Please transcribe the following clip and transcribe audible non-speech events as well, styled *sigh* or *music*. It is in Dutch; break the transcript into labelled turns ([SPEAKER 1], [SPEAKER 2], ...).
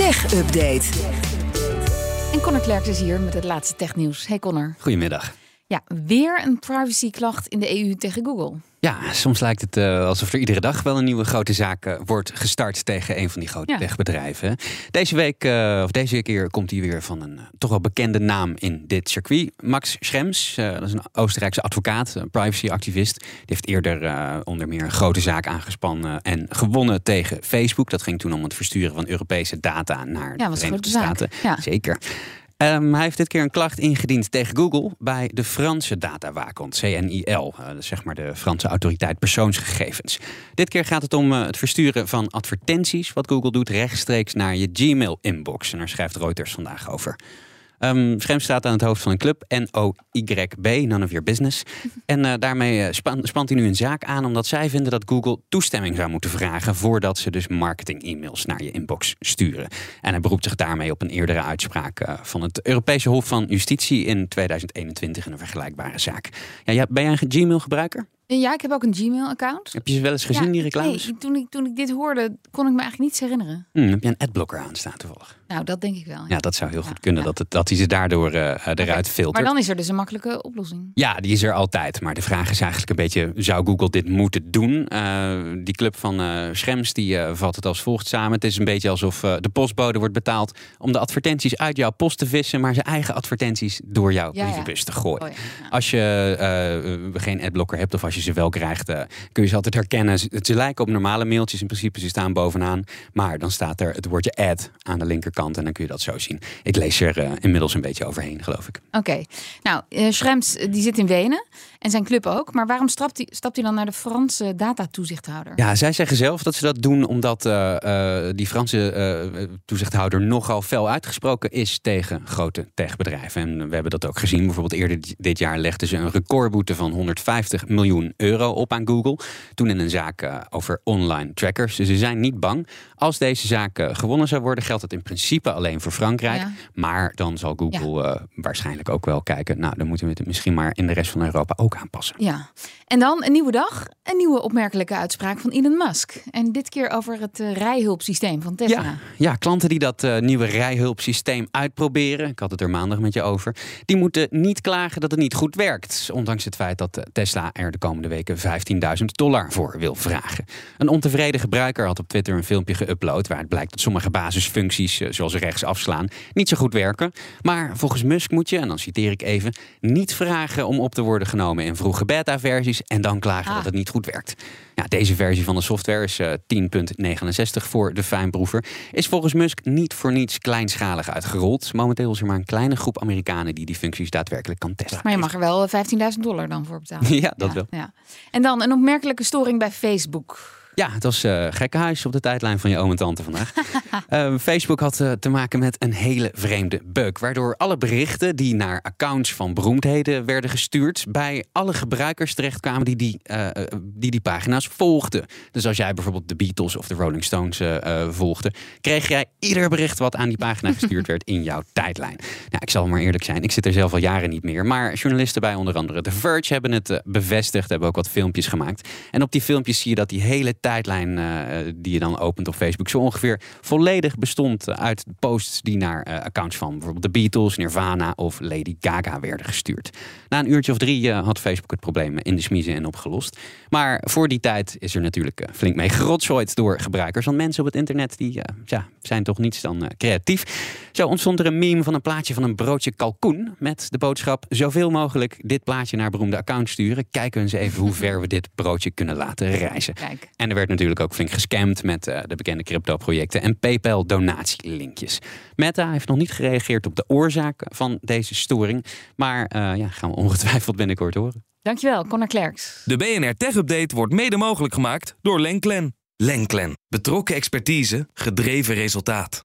[SPEAKER 1] Tech Update.
[SPEAKER 2] En Connor Klerks is hier met het laatste technieuws. Hey Connor.
[SPEAKER 3] Goedemiddag.
[SPEAKER 2] Ja, weer een privacyklacht in de EU tegen Google.
[SPEAKER 3] Ja, soms lijkt het uh, alsof er iedere dag wel een nieuwe grote zaak uh, wordt gestart tegen een van die grote
[SPEAKER 2] Ja.
[SPEAKER 3] techbedrijven. Deze week, uh, of deze keer, komt hij weer van een toch wel bekende naam in dit circuit. Max Schrems, dat is een Oostenrijkse advocaat, een privacyactivist. Die heeft eerder onder meer een grote zaak aangespannen en gewonnen tegen Facebook. Dat ging toen om het versturen van Europese data naar de
[SPEAKER 2] Ja,
[SPEAKER 3] Verenigde. Staten.
[SPEAKER 2] Ja.
[SPEAKER 3] Zeker. Um, hij heeft dit keer een klacht ingediend tegen Google bij de Franse datawaakhond, CNIL, uh, zeg maar de Franse autoriteit persoonsgegevens. Dit keer gaat het om uh, het versturen van advertenties, wat Google doet, rechtstreeks naar je Gmail-inbox. En daar schrijft Reuters vandaag over. Um, Scherm staat aan het hoofd van een club, NOYB, None of Your Business. *laughs* En uh, daarmee span, spant hij nu een zaak aan omdat zij vinden dat Google toestemming zou moeten vragen voordat ze dus marketing-e-mails naar je inbox sturen. En hij beroept zich daarmee op een eerdere uitspraak uh, van het Europese Hof van Justitie in 2021 in een vergelijkbare zaak. Ja, ben jij een Gmail-gebruiker?
[SPEAKER 2] Ja, ik heb ook een Gmail-account.
[SPEAKER 3] Heb je ze wel eens gezien,
[SPEAKER 2] ja,
[SPEAKER 3] die reclames?
[SPEAKER 2] Nee, toen ik, toen ik dit hoorde, kon ik me eigenlijk niets herinneren.
[SPEAKER 3] Hmm, heb je een adblocker aanstaan toevallig?
[SPEAKER 2] Nou, dat denk ik wel. Ja,
[SPEAKER 3] ja dat zou heel
[SPEAKER 2] ja,
[SPEAKER 3] goed kunnen, dat, het, dat hij ze daardoor uh, eruit
[SPEAKER 2] okay.
[SPEAKER 3] filtert.
[SPEAKER 2] Maar dan is er dus een makkelijke oplossing.
[SPEAKER 3] Ja, die is er altijd. Maar de vraag is eigenlijk een beetje, zou Google dit moeten doen? Uh, die club van uh, Schrems, die vat het als volgt samen. Het is een beetje alsof de postbode wordt betaald om de advertenties uit jouw post te vissen, maar zijn eigen advertenties door jouw brievenbus te gooien.
[SPEAKER 2] Oh.
[SPEAKER 3] Als je geen adblocker hebt of als je ze wel krijgt, kun je ze altijd herkennen. Ze, lijken op normale mailtjes in principe, ze staan bovenaan. Maar dan staat er het woordje ad aan de linkerkant en dan kun je dat zo zien. Ik lees er uh, inmiddels een beetje overheen, geloof ik.
[SPEAKER 2] Oké. Okay. Nou, uh, Schrems die zit in Wenen en zijn club ook. Maar waarom stapt hij, stapt hij dan naar de Franse datatoezichthouder?
[SPEAKER 3] Ja, zij zeggen zelf dat ze dat doen omdat die Franse toezichthouder nogal fel uitgesproken is tegen grote techbedrijven. En we hebben dat ook gezien. Bijvoorbeeld eerder dit jaar legden ze een recordboete van 150 miljoen euro op aan Google. Toen in een zaak uh, over online trackers. Dus ze zijn niet bang. Als deze zaak uh, gewonnen zou worden, geldt het in principe alleen voor Frankrijk.
[SPEAKER 2] Ja.
[SPEAKER 3] Maar dan zal Google ja. uh, waarschijnlijk ook wel kijken. Nou, dan moeten we het misschien maar in de rest van Europa ook aanpassen.
[SPEAKER 2] Ja. En dan een nieuwe dag, een nieuwe opmerkelijke uitspraak van Elon Musk. En dit keer over het rijhulpsysteem van Tesla.
[SPEAKER 3] Ja, ja klanten die dat uh, nieuwe rijhulpsysteem uitproberen, ik had het er maandag met je over, die moeten niet klagen dat het niet goed werkt. Ondanks het feit dat Tesla er de komende weken 15.000 dollar voor wil vragen. Een ontevreden gebruiker had op Twitter een filmpje geüpload waaruit blijkt dat sommige basisfuncties, uh, zoals rechts afslaan, niet zo goed werken. Maar volgens Musk moet je, en dan citeer ik even, niet vragen om op te worden genomen in vroege beta-versies en dan klagen
[SPEAKER 2] Ah.
[SPEAKER 3] dat het niet goed werkt. Ja, deze versie van de software is uh, 10.69 voor de fijnproever. Is volgens Musk niet voor niets kleinschalig uitgerold. Momenteel is er maar een kleine groep Amerikanen die die functies daadwerkelijk kan testen.
[SPEAKER 2] Maar je mag er wel 15.000 dollar dan voor betalen. *laughs*
[SPEAKER 3] Ja, dat wel.
[SPEAKER 2] Ja. En dan een opmerkelijke storing bij Facebook.
[SPEAKER 3] Ja, het was uh, gekkenhuis op de tijdlijn van je oom en tante vandaag. uh, *laughs* Facebook had uh, te maken met een hele vreemde bug. Waardoor alle berichten die naar accounts van beroemdheden werden gestuurd... bij alle gebruikers terechtkwamen die die, uh, die, die pagina's volgden. Dus als jij bijvoorbeeld de Beatles of de Rolling Stones volgde... kreeg jij ieder bericht wat aan die pagina gestuurd werd in jouw tijdlijn. Nou, ik zal maar eerlijk zijn, ik zit er zelf al jaren niet meer. Maar journalisten bij onder andere The Verge hebben het bevestigd. Hebben ook wat filmpjes gemaakt. En op die filmpjes zie je dat die hele tijdlijn uh, die je dan opent op Facebook zo ongeveer volledig bestond uit posts die naar uh, accounts van bijvoorbeeld de Beatles, Nirvana of Lady Gaga werden gestuurd. Na een uurtje of drie uh, had Facebook het probleem in de smiezen en opgelost. Maar voor die tijd is er natuurlijk flink mee gerotzooid door gebruikers. Want mensen op het internet die, ja, zijn toch niets dan creatief. Zo ontstond er een meme van een plaatje van een broodje kalkoen met de boodschap zoveel mogelijk dit plaatje naar beroemde accounts sturen. Kijken we eens even hoe ver we dit broodje kunnen laten reizen.
[SPEAKER 2] Kijk.
[SPEAKER 3] En er werd natuurlijk ook flink gescamd met uh, de bekende crypto-projecten en PayPal donatielinkjes. Meta heeft nog niet gereageerd op de oorzaak van deze storing, maar uh, ja, gaan we ongetwijfeld binnenkort horen.
[SPEAKER 2] Dankjewel, Connor Klerks.
[SPEAKER 4] De BNR Tech Update wordt mede mogelijk gemaakt door Lenklen. Lenklen. Betrokken expertise, gedreven resultaat.